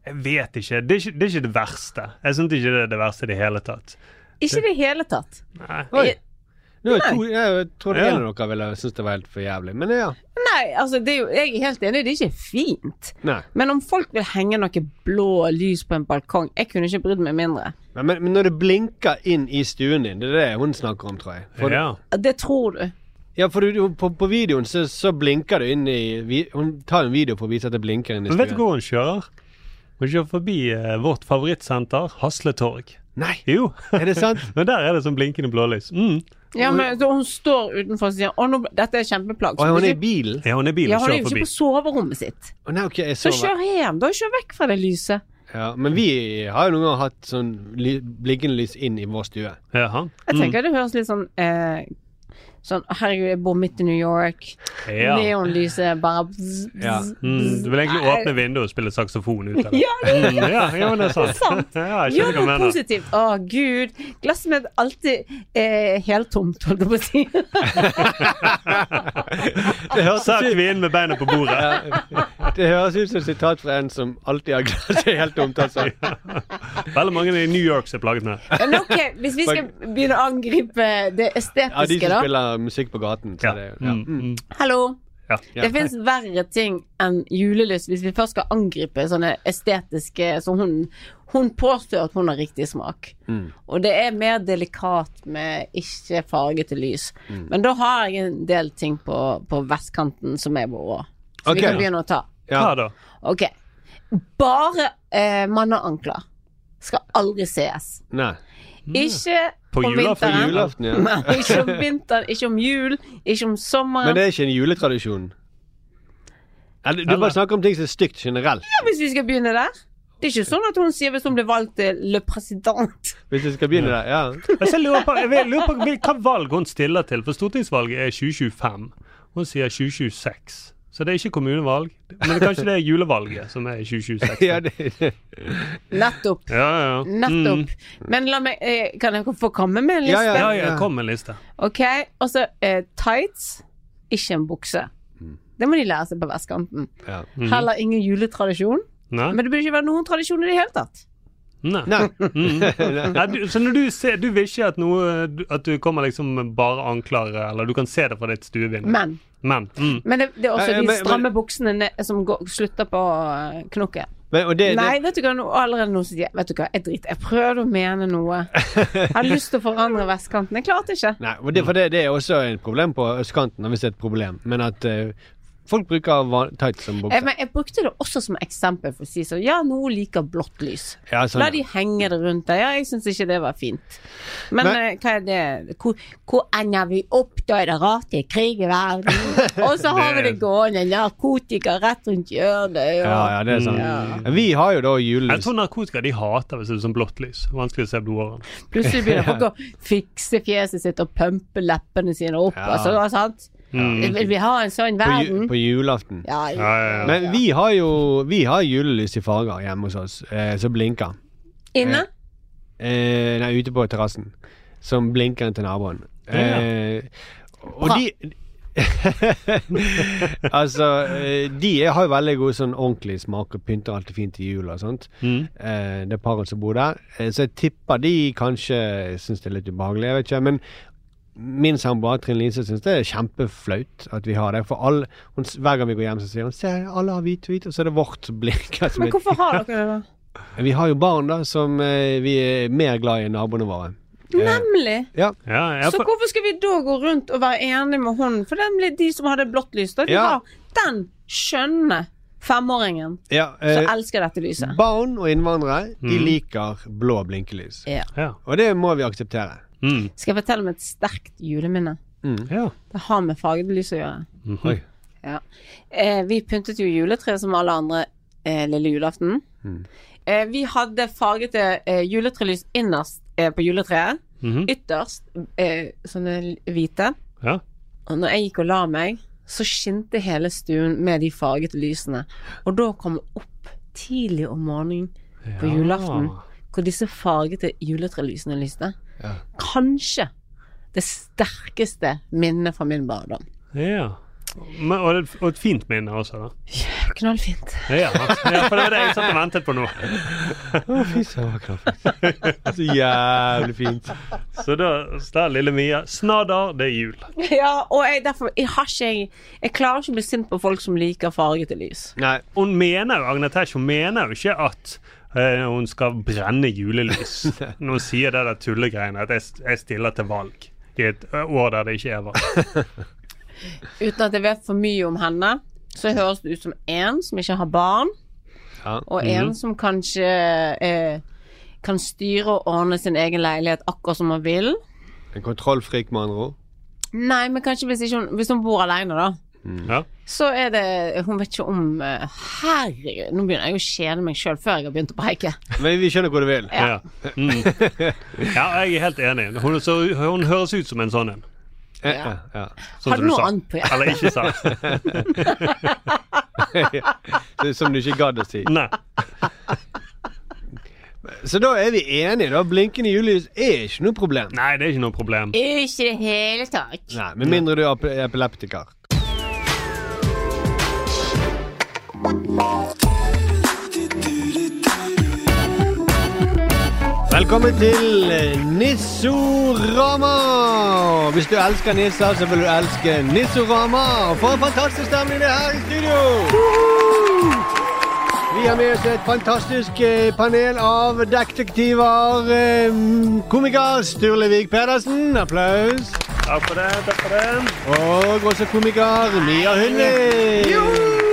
jeg vet ikke. Det er ikke, det er ikke det verste. Jeg syns ikke det er det verste i det hele tatt. Ikke i det hele tatt. Nei. Oi. Nå, er to, jeg trodde Ja. en av dere ville synes det var helt for jævlig. Men ja. Nei, altså, det er jo, jeg er helt enig, det er ikke fint. Nei. Men om folk vil henge noe blå lys på en balkong Jeg kunne ikke brydd meg mindre. Men, men, men når det blinker inn i stuen din, det er det hun snakker om, tror jeg. For, Ja. Det tror du. ja, for du, på, på videoen så, så blinker det inn i vi- Hun tar en video for å vise at det blinker inn i Men vet du hvor hun kjører? Hun kjører forbi eh, vårt favorittsenter, Hasletorg. Nei, Jo. er det sant? Men der er det sånn blinkende blålys. Mm. Ja, men så Hun står utenfor og sier Å, nå, dette er kjempeplagg. Og hun er i bilen? Ja, hun er i bilen ja, hun er jo ikke på soverommet sitt. Å nei, ok, jeg Så kjør hjem. Da kjør vekk fra det lyset. ja, Men vi har jo noen ganger hatt sånn blinkende lys inn i vår stue. Jaha. Jeg Mm. tenker det høres litt sånn eh, Sånn Herregud, jeg bor midt i New York. Ja. Neonlyset bare bzz, bzz, Ja. Mm, du vil egentlig Nei. åpne vinduet og spille saksofon ut av det. Ja, det Mm, ja, ja, men det er sant. sant. Ja, Gjør noe mener. positivt. Å, gud. Glasset mitt er alltid eh, heltomt, holdt jeg på å si. Det høres, Sa ut, kvinnen med beina på bordet. det høres ut som et sitat fra en som alltid har glasset helt tomt. Altså. Veldig mange i New York som er plaget med. Men ok, hvis vi skal begynne å angripe det Ja, de estetiske, som da. Spiller musikk på gaten. Så Ja. det, ja. Mm, Mm. mm. Hallo. Ja. Det fins verre ting enn julelys hvis vi først skal angripe sånne estetiske Så hun, hun påstår at hun har riktig smak. Mm. Og det er mer delikat med ikke fargete lys. Mm. Men da har jeg en del ting på, på vestkanten som er vår òg. Så okay. vi kan begynne å ta. Ja. Da? Ok. Bare eh, manneankler skal aldri ses. Nei. Ikke På om julaften, vinteren. julaften, ja. Nei, ikke om vinteren, ikke om jul, ikke om sommeren. Men det er ikke en juletradisjon. Eller, du Eller- bare snakker om ting som er stygt generelt. Ja, hvis vi skal begynne der. Det er ikke sånn at hun sier hvis hun blir valgt til le president. Hvis vi skal begynne der, ja. Jeg lurer på, jeg lurer på hvil- valg hun stiller til, for stortingsvalget er 2025. Hun sier 2026. Så det er ikke kommunevalg. Men kanskje det er julevalget som er i 2026. ja det, det. Nettopp. Ja, ja. Nettopp. Mm. Men la meg eh, Kan jeg få komme med en liste? Ja, Ja, ja, kom med en liste. Ok, og så eh, tights, ikke en bukse. Det må de lære seg på vestkanten. Ja. Mhm. Heller ingen juletradisjon. Nei? Men det burde ikke være noen tradisjon i det hele tatt. Nei. Nei. Mm. Nei, du, så når du ser Du vil ikke at noe At du kommer liksom bare anklare, eller du kan se det fra ditt stuevindu? Men, Men. Mm. men det, det er også de men- stramme buksene ned, som går, slutter på eh, knokken. Men, og det, det, Nei, vet du hva, nå- allerede nå sier jeg Vet du hva, jeg driter. Jeg prøvde å mene noe. Jeg har lyst til å forandre vestkanten. Jeg klarte ikke. Nei, det, for det, det er også et problem på østkanten, hvis det er et problem. Men at eh, folk bruker van- tights som Jeg, bukse. men jeg brukte det også som eksempel for å si sånn Ja, noen liker blått lys. Ja, sånn, La de henge det rundt deg. Ja, jeg syns ikke det var fint. Men eh, hva er det Hvor, hvor ender vi opp? Da er det rart det er krig i verden. Og så har vi det gående. Narkotika rett rundt hjørnet. Ja, ja, det er sant. Ja. Vi har jo da Jeg tror narkotika de hater hvis det er sånn blått lys. Vanskelig å se blodårene. Plutselig begynner folk å fikse fjeset sitt og pumpe leppene sine opp. Ja. Altså, sant? Mm. Vil vi ha en sånn På, ju, verden? på julaften. Ja, Ja, ja, ja. Men vi har jo vi har julelys i farger hjemme hos oss, eh, som blinker. Inne? Eh, nei, ute på terrassen. Som blinker til naboen. Eh, og Bra. de Altså, eh, de har jo veldig god sånn ordentlig smak og pynter alltid fint i jula og sånt. Mm. Eh, det paret som bor der. Eh, så jeg tipper de kanskje syns det er litt ubehagelig, jeg vet ikke. Men min samboer Trine Lise syns det er kjempeflaut at vi har det. For alle, hun, hver gang vi går hjem, så sier hun Se, alle har hvit hvit, og så er det vårt som blinker. Men hvorfor har dere det, da? vi har jo barn da som eh, vi er mer glad i enn naboene våre. Eh, Nemlig. ja. Ja, ja, Så hvorfor skal vi da gå rundt og være enige med hun? For den blir de som hadde blått lys. Da. De Ja. har den skjønne femåringen ja som eh, elsker dette lyset. barn og innvandrere de Mm. liker blå blinkelys. Ja. ja. Og det må vi akseptere. Mm. Skal jeg fortelle om et sterkt juleminne? Mm. ja. Det har med farget lys å gjøre. Mhm. Oi. Eh, vi pyntet jo juletreet som alle andre eh, lille julaften. Mm. Eh, vi hadde fargete eh, juletrelys innerst eh, på juletreet. -hmm. Ytterst eh, sånne hvite. Ja. Og når jeg gikk og la meg, så skinte hele stuen med de fargete lysene. Og da kom jeg opp tidlig om morgenen på Ja. julaften, hvor disse fargete juletrelysene lyste. Ja. Kanskje det sterkeste minnet fra min barndom. Ja. Men, og, et, og et fint minne også, da. Knallfint. Ja, ja for det var det jeg satt og ventet på nå. Å, fy søren. Så jævlig fint. Så da, der, lille Mia. Snadder, det er jul. Ja, og jeg, derfor jeg har ikke jeg, jeg klarer ikke å bli sint på folk som liker fargete lys. Nei, Hun mener jo, Tesh, hun mener jo ikke at eh, hun skal brenne julelys. Når hun sier det der tullegreiene, at jeg, jeg stiller til valg i et år der det ikke er valg. Uten at jeg vet for mye om henne, så høres det ut som en som ikke har barn, Ja. og en som kanskje eh, kan styre og ordne sin egen leilighet akkurat som hun vil. en kontrollfrik, med andre ord. Nei, men kanskje hvis, ikke hun, hvis hun bor alene, da. Ja. Så er det Hun vet ikke om uh, Herregud, nå begynner jeg å kjede meg sjøl før jeg har begynt å preike. Men vi skjønner hvor du vil. Ja. Ja. Mm. ja, jeg er helt enig. Hun, så, hun høres ut som en sånn en. Ja. Ja, ja. Sånn Har du du noe annet på hjertet? Eller ikke sa. Det Som du ikke gadd å si. Nei. Så da er vi enige, da. Blinkende julelys er ikke noe problem. Nei, det er ikke noe problem. Ikke i det hele tatt. Nei, Med mindre du er epileptiker. Velkommen til Nissorama! Hvis du elsker nisser, så vil du elske Nissorama. For en fantastisk stemning det er her i studio! Vi har med oss et fantastisk eh, panel av detektiver. eh, Komiker Sturlevik Pedersen. Applaus. Takk for det. takk for det. Og også komiker Mia Hundvik.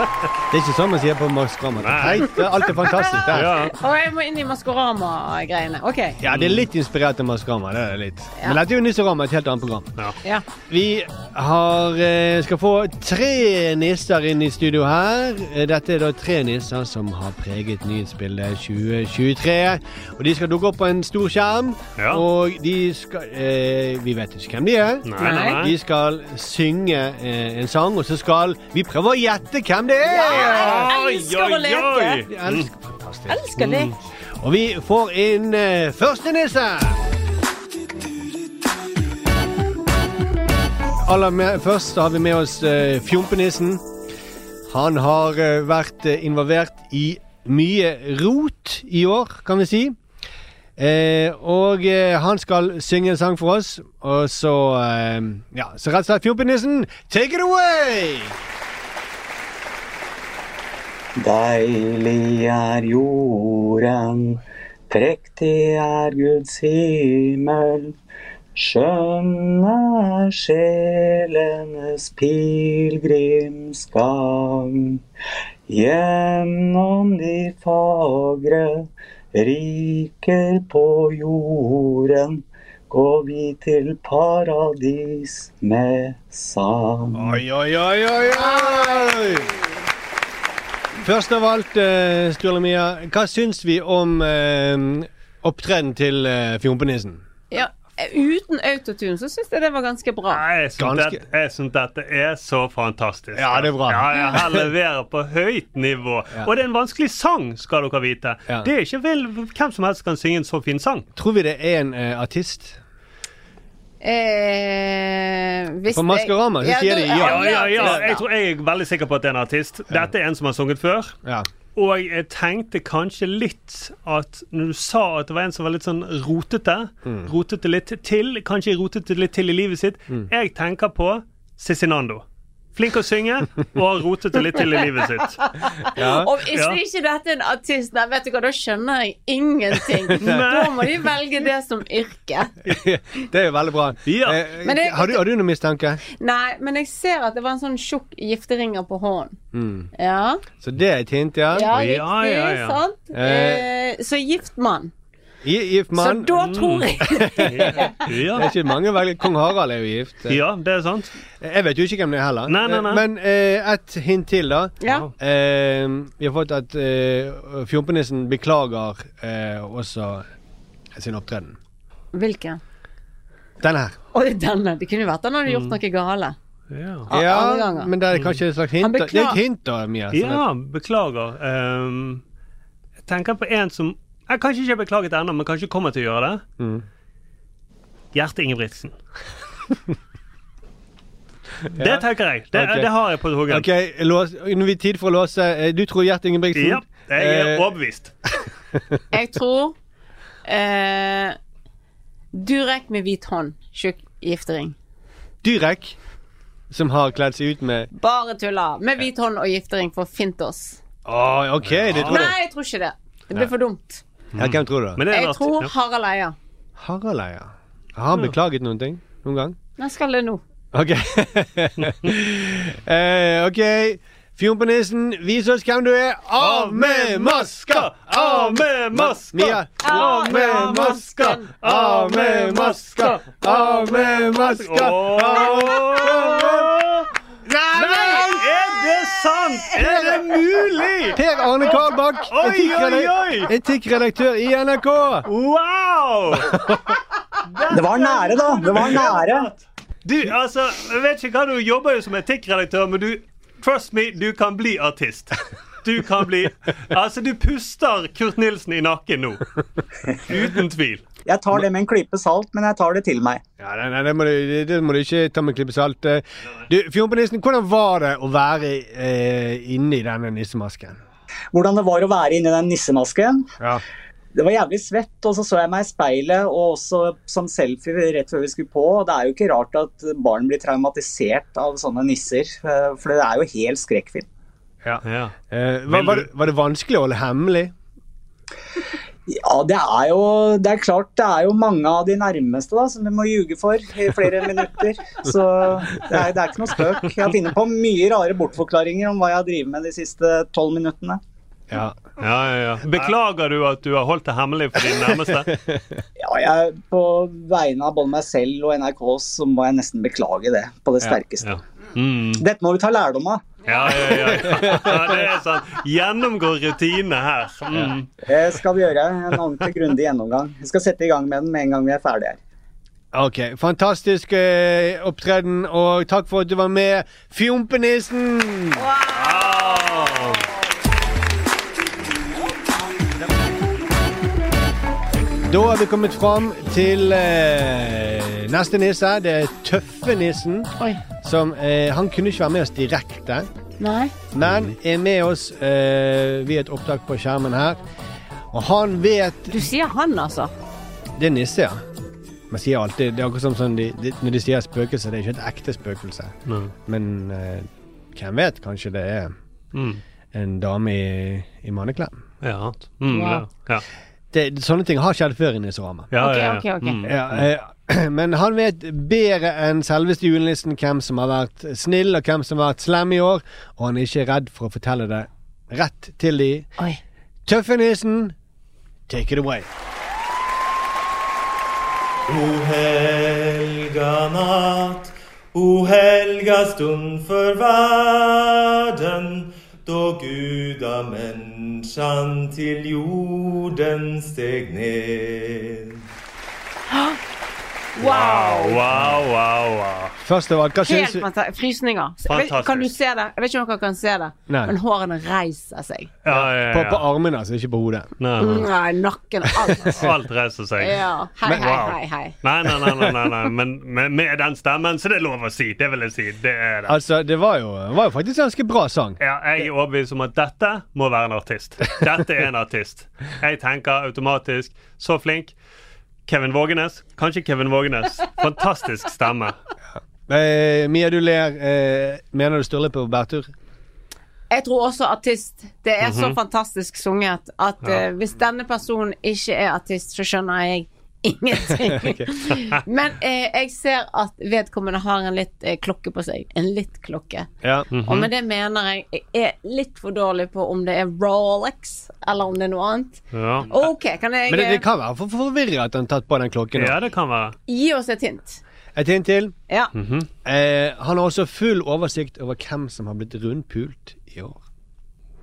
Det er ikke sånn man sier på Maskorama. Nei. Det er fantastisk der. Ja. Og jeg må inn i Maskorama-greiene. OK. Ja, det er litt inspirert av Maskorama. Det er litt. Ja. Men dette er jo Nisserama, et helt annet program. Ja. Vi har, eh, skal få tre nisser inn i studio her. Eh, Dette er da tre nisser som har preget nyhetsbildet 2023. Og de skal dukke opp på en stor skjerm. Ja. Og de skal eh, Vi vet ikke hvem de er. Nei, nei, nei. De skal synge eh, en sang, og så skal vi prøve å gjette hvem det Ja, jeg elsker å leke. Elsker fantastisk. Elsker lek. Og vi får inn uh, første nisse. Aller med, først har vi med oss uh, Fjompenissen. Han har uh, vært eh, involvert i mye rot i år, kan vi si. Eh, og eh, han skal synge en sang for oss. Og så eh, Ja, så rett og slett Fjompenissen, take it away! Deilig er jorden, prektig er Guds himmel. Skjønn er sjelenes pilegrimsgang. Gjennom de fagre riker på jorden går vi til paradis med sang. Oi, oi, oi, oi, oi! Først av alt, uh, Sturle Mia, hva syns vi om eh, opptredenen til eh, Fjompenissen? Ja, uten autotune så syns jeg det var ganske bra. Jeg syns Ganske- dette, jeg syns dette er så fantastisk. Ja, det er bra. Ja, ja, Han leverer på høyt nivå. Ja. Og det er en vanskelig sang, skal dere vite. Ja. Det er ikke vel hvem som helst kan synge en så fin sang. Tror vi det er en eh, artist? Eh, hvis På Maskorama så jeg- sier de ja. Ja, ja, ja. Jeg, tror, jeg er veldig sikker på at det er en artist. Dette er en som har sunget før. Ja. Og jeg tenkte kanskje litt at når du sa at det var en som var litt sånn rotete, Mm. rotete litt til, kanskje rotete litt til i livet sitt, Mm. jeg tenker på Cezinando. Flink å synge og har rotet det litt til i livet sitt. Ja. Og hvis Ja. ikke dette er en artist, nei, vet du hva, da skjønner jeg ingenting. da må de velge det som yrke. det er jo veldig bra. Ja. Eh, Men det- har, du, har du noen mistanke? Nei, men jeg ser at det var en sånn tjukk gifteringer på hånden. Mm. Ja, Så det er et hint, ja. ja riktig, Ja, ja, ja. sant? Eh. Eh, så gift mann. Gi- Gift mann. Så da tror jeg Det er ikke mange velger. Kong Harald er jo gift. ja, det er sant. Jeg vet jo ikke hvem det er heller. Nei, nei, nei. Men eh, et hint til, da. Ja. Eh, vi har fått at eh, Fjompenissen beklager eh, også sin opptreden. Hvilken? Den her. Oh, denne. Det kunne vært han hadde gjort noe gale. Ja. A- Ja, men det er kanskje et slags hint. Det er et hint, da, Mia. sånn Ja, beklager. Um, jeg tenker på en som jeg Kanskje ikke har beklaget ennå, men kanskje kommer til å gjøre det. Mm. Gjerte Ingebrigtsen. Det tenker jeg. Det, okay. det har jeg på huggen. Ok, lås, Nå er vi tid for å låse. Eh, Du tror Gjert Ingebrigtsen? Ja, jeg er Eh, overbevist. Jeg tror eh, Durek med hvit hånd. Tjukk giftering. Durek? som har kledd seg ut med Bare tulla. Med hvit hånd og giftering for Fintos. Oh, OK, det tror du. Nei, jeg tror ikke det. Det blir for dumt. Ja, hvem tror du, da? Men det er Jeg en tror ja. Harald Eia. Harald Eia. Har han beklaget noen ting noen gang? Jeg skal det nå. OK. eh, OK. Fjompenissen, vis oss hvem du er. Av med maska! Av med maska! Mia. Av med maska! Av med maska! Av med maska! Det sant? Er det mulig? Per Arne Karlbakk, etikkredaktør i NRK. Wow! Det var nære, da. Det var nære. Du, altså, jeg vet ikke hva du jobber jo som etikkredaktør, men du Trust me, du kan bli artist. Du kan bli Altså, du puster Kurt Nilsen i nakken nå. Uten tvil. Jeg tar det med en klype salt, men jeg tar det til meg. Ja, nei, nei, det, må du, det- det må du ikke ta med en klype salt. Eh, Du, Fjompenissen, hvordan var det å være eh, inni denne nissemasken? Hvordan det var å være inni den nissemasken. Ja. Det var jævlig svett, og så så jeg meg i speilet, og også som selfie rett før vi skulle på. Det er jo ikke rart at barn blir traumatisert av sånne nisser, eh, for det er jo helt skrekkfilm. Ja. Ja. Eh, var, var, det, var det vanskelig å holde hemmelig? Ja, det er jo det er klart det er jo mange av de nærmeste da, som du må ljuge for i flere minutter. Så det er, det er ikke noe spøk. Jeg har funnet på mye rare bortforklaringer om hva jeg har drevet med de siste tolv minuttene. Ja. Ja, ja, ja. Beklager du at du har holdt det hemmelig for dine nærmeste? Ja, jeg, På vegne av både meg selv og NRK så må jeg nesten beklage det på det sterkeste. Mm. Dette må vi ta lærdom av. Ja, ja, ja. ja, det er sant. Gjennomgå rutinene her. Mm. Det skal vi gjøre. En ordentlig grundig gjennomgang. Vi skal sette i gang med den med en gang vi er ferdige her. Ok, Fantastisk eh, opptreden, og takk for at du var med, Fjompenissen! Wow. Da har vi kommet fram til eh, neste nisse. Det er tøffe nissen. Oi. Som, eh, han kunne ikke være med oss direkte, Nei. men er med oss eh, via et opptak på skjermen her. Og han vet Du sier han, altså. Det er nisse, ja. Man sier alltid, Det er akkurat som sånn de, de, når de sier spøkelse, det er ikke et ekte spøkelse. Nei. Men eh, hvem vet? Kanskje det er Mm. en dame i, i manneklem. Ja. Mm, Wow. ja. Det, sånne ting har skjedd før i Nisserama. Ja, Ok, ja, ja. ok, ok. Mm. Ja, eh, men han vet bedre enn selveste julenissen hvem som har vært snill og hvem som har vært slem i år, og han er ikke redd for å fortelle det rett til de. Oi. Tøffenissen, take it away. O helga natt, o helga stund for verden, da guda menneskene til jorden steg ned. Wow! Wow, wow, wow. Først av alt, hva syns du fantastisk. Frysninger. Fantastisk. Kan du se det? Jeg vet ikke om dere kan se det, Nei. men hårene reiser seg. Ja, ja, på, på armene, altså, ikke på hodet? Nei, nei. Nei, nakken, alt. Alt reiser seg. Ja. Hei, Men- hei, wow. hei, hei. Nei, nei, nei, nei, nei, nei. Men med, med den stemmen, så det er lov å si. Det vil jeg si. Det er det. Altså, det var jo, var jo faktisk en ganske bra sang. Ja, jeg er overbevist om at dette må være en artist. Dette er en artist. Jeg tenker automatisk så flink. Kevin Vågenes. Kanskje Kevin Vågenes. Fantastisk stemme. Eh, Mia, du ler. Eh, mener du Sturle på bærtur? Jeg tror også artist. Det er så Mhm. fantastisk sunget at Ja. eh, hvis denne personen ikke er artist, så skjønner jeg ingenting. Men eh, jeg ser at vedkommende har en litt eh, klokke på seg. En litt klokke. Ja. Mhm. Og med det mener jeg jeg er litt for dårlig på om det er Rolex, eller om det er noe annet. Ja, Ok, kan jeg Men det, det kan være for forvirret at han har tatt på den klokken. ja det kan være. gi oss et hint? Et hint til. Ja. Mhm. Eh, han har også full oversikt over hvem som har blitt rundpult i år.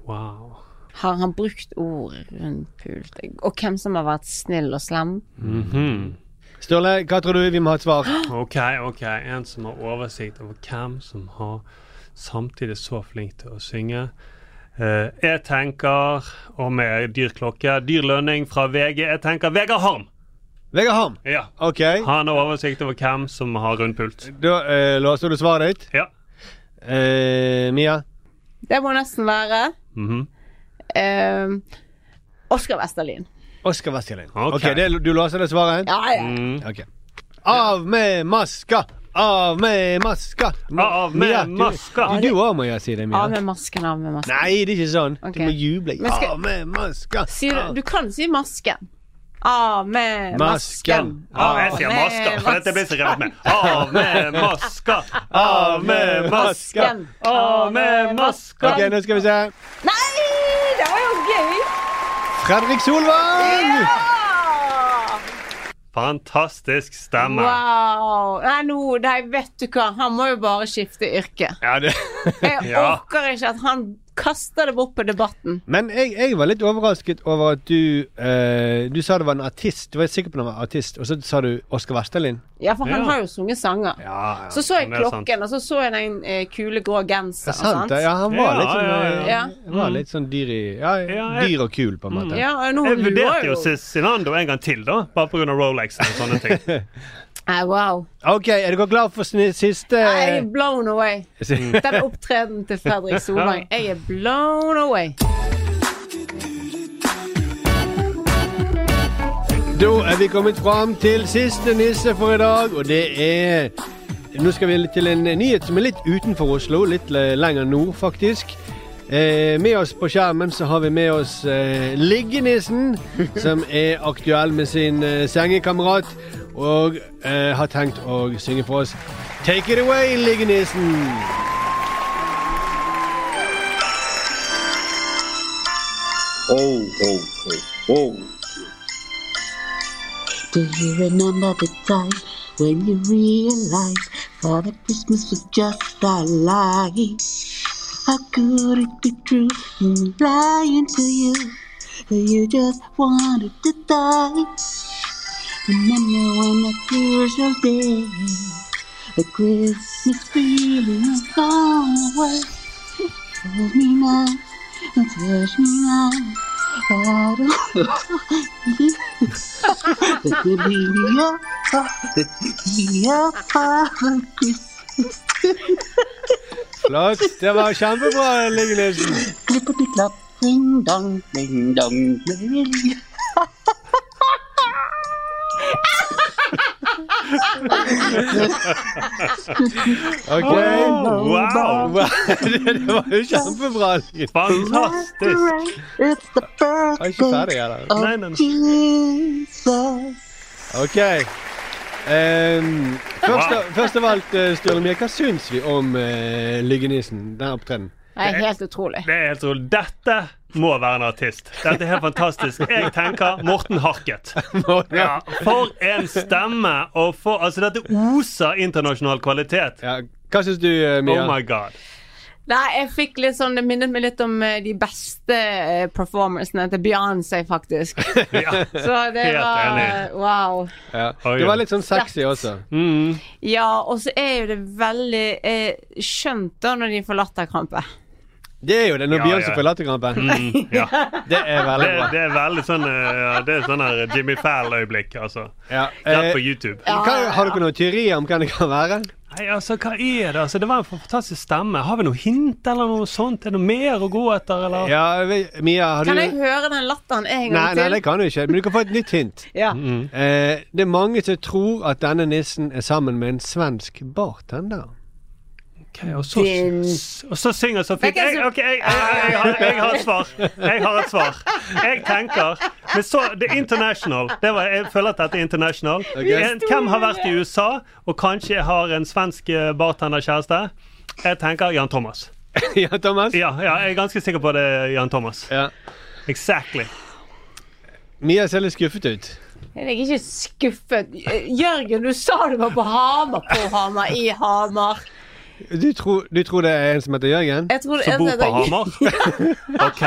Wow. Har han brukt ord rundpult? Og hvem som har vært snill og slem? Mhm. Sturle, hva tror du? Vi må ha et svar. OK, OK. En som har oversikt over hvem som har samtidig så flink til å synge. Uh, jeg tenker, og med dyr klokke, dyr lønning fra VG, jeg tenker Vegard Harm. Vegard Harm. Ja. OK. Han har oversikt over hvem som har rundpult. Da uh, låser du svaret ditt. Ja. Uh, Mia? Det må nesten være Mhm. Eh, Oskar Westerlin. Oskar Westerlin. Ok. okay det, Du låser det svaret? Ja, ja. Mm. Okay. Av med maska! Av med maska! Av med Mia, maska. Du, du òg må jeg si det, Mia. Av med masken, av med masken. Nei, det er ikke sånn. Okay. Du må juble. Skal- Av med maska! Si, du, du kan si masken. Av med Masken. masken. Av, jeg sier maska, for dette blir så revet med. Av med maska! Av med maska! Av med maska! Ok, nå skal vi se. Nei! Det var jo gøy! Fredrik Solvang! Ja! Fantastisk stemme. Wow. Nei, nå, nei, vet du hva. Han må jo bare skifte yrke. Ja, det. Jeg Ja. orker ikke at han kaster det bort på debatten. Men jeg, jeg var litt overrasket over at du eh, Du sa det var en artist. Du var sikker på at han var artist, og så sa du Oskar Westerlin. Ja, for han Ja. har jo sunget sanger. Ja, Så så jeg klokken, og så så jeg den eh, kule grå genseren. er sant, sant? Ja, han var litt sånn ja, ja. eh, Ja. Han var litt sånn dyr i Ja, Ja, jeg- dyr og kul, på en måte. Ja, nå Jeg vurderte jo Cezinando en gang til, da. Bare pga. Rolex og sånne ting. Nei, Wow. OK, er dere glad for siste Jeg er blown away. Mm. Den opptredenen til Fredrik Solvang. Jeg er blown away. Da er vi kommet fram til siste nisse for i dag, og det er Nå skal vi til en nyhet som er litt utenfor Oslo, litt lenger nord, faktisk. Eh, med oss på skjermen så har vi med oss eh, Liggenissen, som er aktuell med sin eh, sengekamerat, og eh, har tenkt å synge for oss. Take it away, Liggenissen! Oh, oh, oh, oh. Do you remember the time when you realized Father Christmas was just a lie? How could it be true? You lying to you, you just wanted to die. Remember when that crucial day, the Christmas feeling is gone away. Hold me now, Flott. Det var kjempebra. Klippety-klapp, ding-dong, OK. Wow. det var jo kjempebra. Fantastisk. Jeg er ikke ferdig her. Nei, nei, nei. OK. Um, først, wow. først av alt, uh, Sturle Mie, hva syns vi om uh, Lyggenissen, Den opptredenen? Det er helt utrolig. Det er helt utrolig. Dette må være en artist. Dette er helt fantastisk. Jeg tenker Morten Harket. Ja, for en stemme! Og for, altså, dette oser internasjonal kvalitet. Ja, hva syns du, uh, Mia? Oh my god. Nei, jeg fikk litt sånn Det minnet meg litt om eh, de beste eh, performancene til Beyoncé, faktisk. Ja, Så det helt var enig. Wow. Ja. Det var litt sånn sexy også. Mm. Ja, og så er jo det veldig eh, skjønt da når de forlater latterkrampe. Det er jo det, når Ja, Beyoncé ja. får latterkrampe. Mm, ja. Det er veldig bra. det er veldig sånn eh, ja, Det er sånn her Jimmy Fallon-øyeblikk, altså. Ja. Rett Eh, på YouTube. hva, har dere noen teorier om hva det kan være? Nei, altså, hva er det? Altså, det var en fantastisk stemme. Har vi noe hint eller noe sånt? Er det noe mer å gå etter, eller? Ja, vi- Mia, har du Kan jeg høre den latteren en gang Nei, nei, det kan du ikke. Men du kan få et nytt hint. Ja. Eh, det er mange som tror at denne nissen er sammen med en svensk bartender. Ok, og, så, Din- og så synger så fint. Jeg, så- ok, jeg, jeg, jeg, har, jeg har et svar. Jeg har et svar. Jeg tenker men så, Det er international. Det var, jeg føler at dette er international. En, hvem har vært i USA og kanskje har en svensk eh, bartenderkjæreste? Jeg tenker Jan Thomas. Jan Thomas? Ja, ja, jeg er ganske sikker på det Jan Thomas. Ja. Exactly. Mia ser litt skuffet ut. Jeg er ikke skuffet. Jørgen, du sa du var på Hamar. På Hamar, i Hamar. Du tror, du tror det er en som heter Jørgen? Jeg tror det Som er bor sånn på Hamar? OK.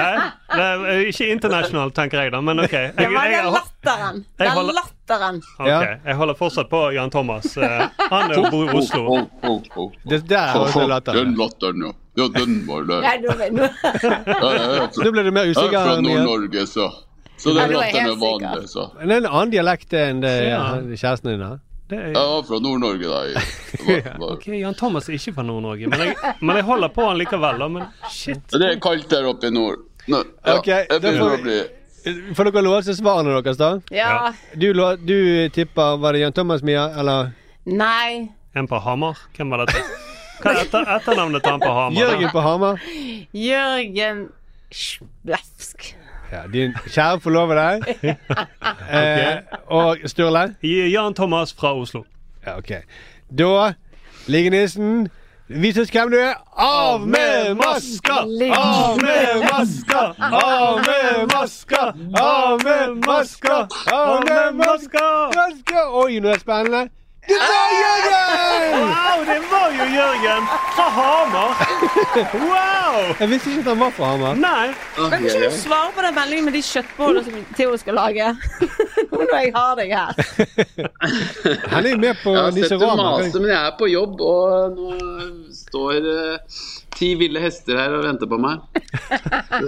Er eh, ikke internasjonalt, tenker jeg da, men OK. Jeg, Det var jeg, den latteren. Det Den holder- latteren. ok, jeg holder fortsatt på Jan Thomas. Eh, Han er- bor i Oslo. Oh, oh, oh. Det der var latteren. Den latteren, ja. Ja, den var der. Nå, jeg ble du mer usikker. jeg er fra Nord-Norge, så. Så den er latteren er vanlig, så. Det er en annen dialekt enn det Ja. kjæresten din har. Det er, Jeg var fra Nord-Norge, da. var- var- ok, Jan Thomas er ikke fra Nord-Norge, men, jeg- men jeg holder på han likevel. da, Men shit. Det er kaldt der oppe i nord. Nå, ja, Ok, jeg da begynner får å bli Får dere låse svarene deres, da? Ja. Du, du tipper Var det Jan Thomas, Mia? Eller Nei. En på Hamar? Hvem var dette? Hva er etter, etternavnet til han på Hamar? Jørgen på Hamar? Jørgen Splefsk. Ja, din kjære forlovede. eh, og Sturle? Jan Thomas fra Oslo. Ja, ok. Da Liggenissen Vis oss hvem du er. Av med maska! Av med maska! Av med maska! Av med maska! Av med maska! maska! Oi, nå er det spennende. Det var Jørgen! Wow, det var jo Jørgen fra Hamar! Wow! Jeg visste ikke at han var fra Hamar. Nei. Kan ikke du svare på den meldingen med de kjøttbollene som Theo skal lage? Nå når jeg har deg her. Han er med på Jeg har sett du maser, men jeg er på jobb, og nå står uh, ti ville hester her og venter på meg.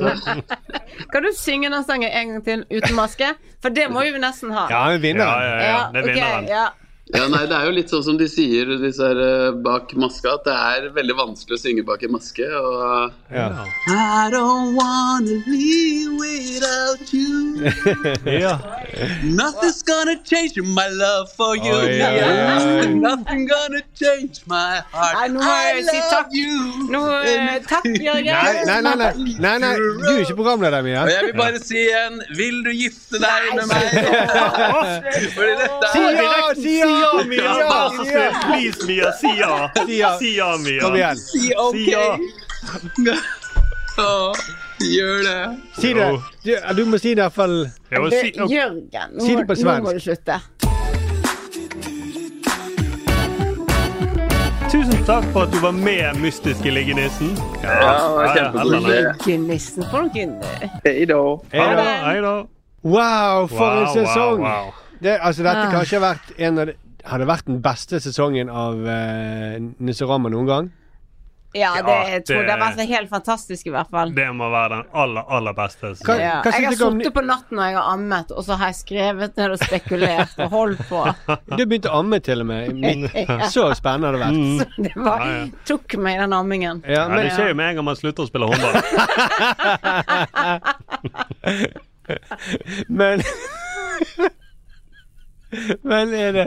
Kan du synge den sangen en gang til uten maske? For det må vi nesten ha. Ja, er vinner. Ja, ja, ja. Det vinner han. Ja. Ja, nei, Det er jo litt sånn som de sier disse her, eh, bak maska, at det er veldig vanskelig å synge bak en maske. Og I don't wanna live without you. Ja. Nothing's gonna change my love for you. Oi, oi, oi. Nothing gonna change my heart. Nei, nå I love takk. takk. Nå, eh, takk, Jørgen. Nei, nei, nei, nei, nei, nei. Du er ikke programleder, Mia. Og jeg vil bare si igjen Vil du gifte deg med meg? Fordi dette er si ja! Si ja, Mia! Vær så snill, please, Mia. Si ja. Si ja. Si ja, Mia. Kom igjen. Si ok. Si ja. Åh, Gjør det. Si det. Du, du må si det i hvert fall. Det- si, Jørgen, nå, Si det på nå må du slutte. tusen takk for at du var med, mystiske liggenissen. Ja, Ja, ja, kjempekoselig. heller, Genissen for noen Hei da. Hei da. Wow, for en sesong! wow, wow. Det, altså, dette Ah. kanskje ha vært en av de Hadde vært den beste sesongen av uh, Nisserama noen gang. Ja, det, Ja, jeg tror det- det har vært helt fantastisk, i hvert fall. Det må være den aller, aller beste. Hva- Ja. hva Jeg har sittet om på natten når jeg har ammet, og så har jeg skrevet ned og spekulert og holdt på. Du begynte å amme til og med. Så spennende har det vært. Så det var, Ja, ja. tok meg, den ammingen. Ja, Ja, men, det skjer jo med en gang man slutter å spille håndball. men Men er det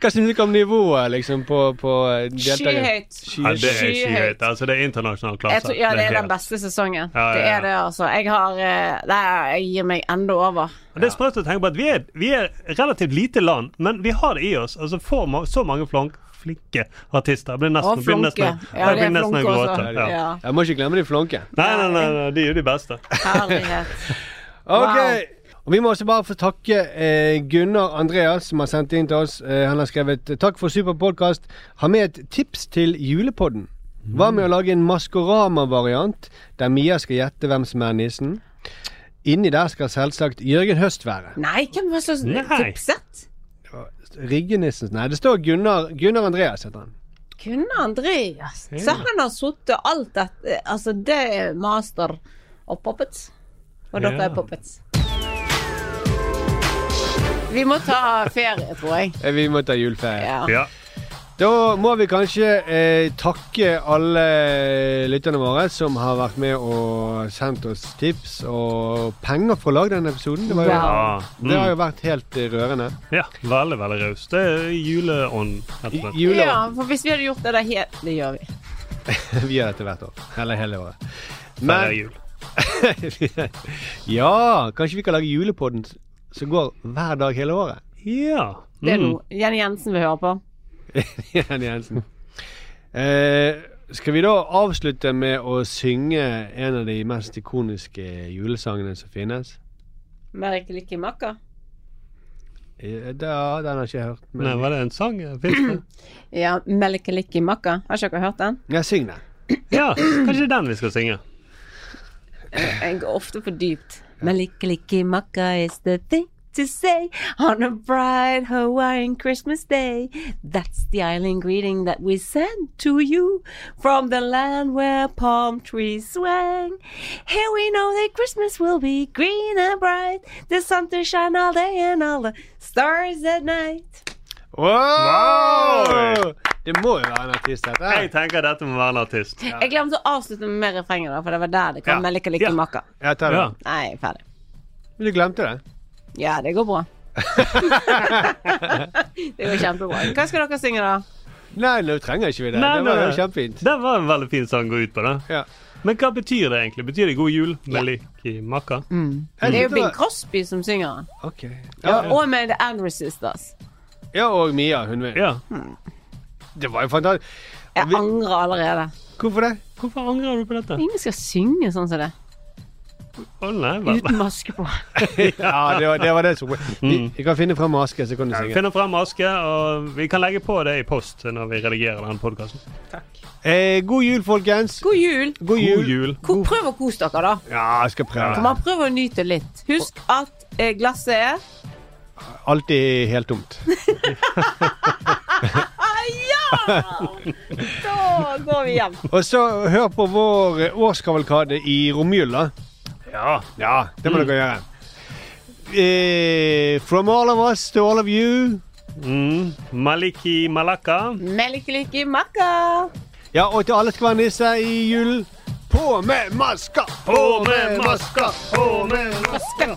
Hva syns dere om nivået, liksom, på, på deltakere? Skyhøyt. Ja, det er Skyhøyt. Altså, det er internasjonal Jeg klasse. tror, ja, det er den beste sesongen. Ja, ja, Det er det, altså. Jeg har eh, det er, Jeg gir meg enda over. Det er sprøtt å tenke på at vi er, vi er relativt lite land, men vi har det i oss. Altså får ma så mange flank, flinke artister. Jeg blir nesten, Og blir flunke. nesten, Ja, er blir nesten å flunke gråte. også. Ja. Ja. Jeg må ikke glemme de flonke. Nei, nei, nei, nei, de er jo de beste. Herlighet. Ok. Wow. Og Vi må også bare få takke eh, Gunnar Andreas, som har sendt inn til oss. Eh, han har skrevet 'Takk for super podkast. Har med et tips til julepodden'. Hva med å lage en Maskorama-variant, der Mia skal gjette hvem som er nissen? Inni der skal selvsagt Jørgen Høst være. Nei, hvem var så tipset? Riggenissen Nei, det står Gunnar, Gunnar Andreas, heter han. Gunnar Andreas. Ja. Så han har sittet alt dette Altså, det er master og puppets. Og dere Ja. er puppets. Vi må ta ferie, tror jeg. Eh, Vi må ta juleferie. Ja. Ja. Da må vi kanskje eh, takke alle lytterne våre som har vært med og sendt oss tips og penger for å lage denne episoden. Det, var jo. Ja. det har Mm. jo vært helt eh, rørende. ja, veldig, veldig raust. Det er juleånd, rett og slett. Jule ja, for hvis vi hadde gjort det der helt Det gjør vi. Vi gjør dette hvert år. Eller hele året. Men, jul. ja, kanskje vi kan lage julepodden som går hver dag hele året. Ja. Det er Mm. noe Jenny Jensen vil høre på. Jenny Jensen. Eh, skal vi da avslutte med å synge en av de mest ikoniske julesangene som finnes? Merkelige makka. Ja, den har ikke jeg hørt. Men... Nei, var det en sang? Ja, Melkelikki makka. Har ikke dere hørt den? Ja, syng den. Ja, kanskje den vi skal synge. Jeg går ofte for dypt. Melkelikki makka is the thing to say on a bright Hawaiian Christmas day. That's the island greeting that we send to you from the land where palm trees swing. Here we know that Christmas will be green and bright. The sun to shine all day and all the stars at night. Wow! Det må jo være en artist, dette. Jeg tenker dette må være en artist. Jeg glemte å avslutte med refrenget, da, for det var der det kom Ja. Melkelikki Ja. makka. Ja, tar det. Ja. Nei, er ferdig. Men du glemte det? Ja, det går bra. det går kjempebra. Hva skal dere synge, da? Nei, nå trenger ikke vi det. Nei, det var jo kjempefint. Det var en veldig fin sang å gå ut på, da. Ja. Men hva betyr det egentlig? Betyr det god jul med lik i Mm. Det er jo Bing Crosby som synger den. Okay. Ja, Ja, og med The Angry Sisters. ja, og Mia, hun vil. Ja. Det var jo fantastisk. Jeg Vi- angrer allerede. Hvorfor det? Hvorfor angrer du på dette? Ingen skal synge sånn som det. Å nei vel. Uten maske på. Ja, det var det, var det som Vi, Mm. vi kan finne frem maske, så kan du Ja, synge. Finne frem maske, og vi kan legge på det i post når vi redigerer den podkasten. Eh, god jul, folkens. God jul! God jul. God jul. God. Prøv å kose dere, da. Ja, jeg skal prøve. Kan man prøver å nyte litt. Husk at eh, glasset er Alltid helt tomt. Da går vi hjem. Og så hør på vår årskavalkade i romjula. Ja. Ja, det må dere gjøre. Eh, from all of us to all of you, Mm. Maliki Malaka. Melikeliki maka. Ja, og til alle skal være nisser i julen. På med maska! På med maska! På med maska!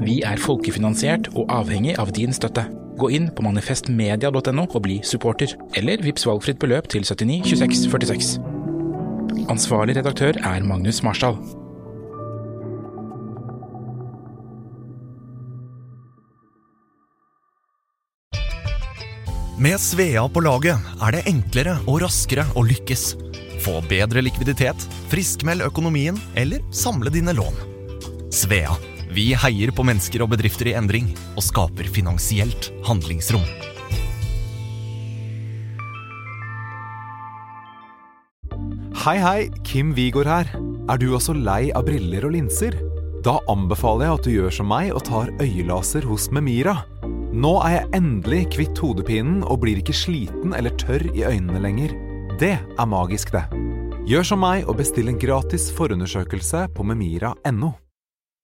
Vi er folkefinansiert og avhengig av din støtte. Gå inn på manifestmedia.no og bli supporter, eller vips valgfritt beløp til 79 26 46. Ansvarlig redaktør er Magnus Marsdal. Med Svea på laget er det enklere og raskere å lykkes. Få bedre likviditet, friskmeld økonomien eller samle dine lån. Svea vi heier på mennesker og bedrifter i endring og skaper finansielt handlingsrom. Hei, hei, Kim Wigård her. Er du også lei av briller og linser? Da anbefaler jeg at du gjør som meg og tar øyelaser hos Memira. Nå er jeg endelig kvitt hodepinen og blir ikke sliten eller tørr i øynene lenger. Det er magisk, det. Gjør som meg og bestill en gratis forundersøkelse på memira.no.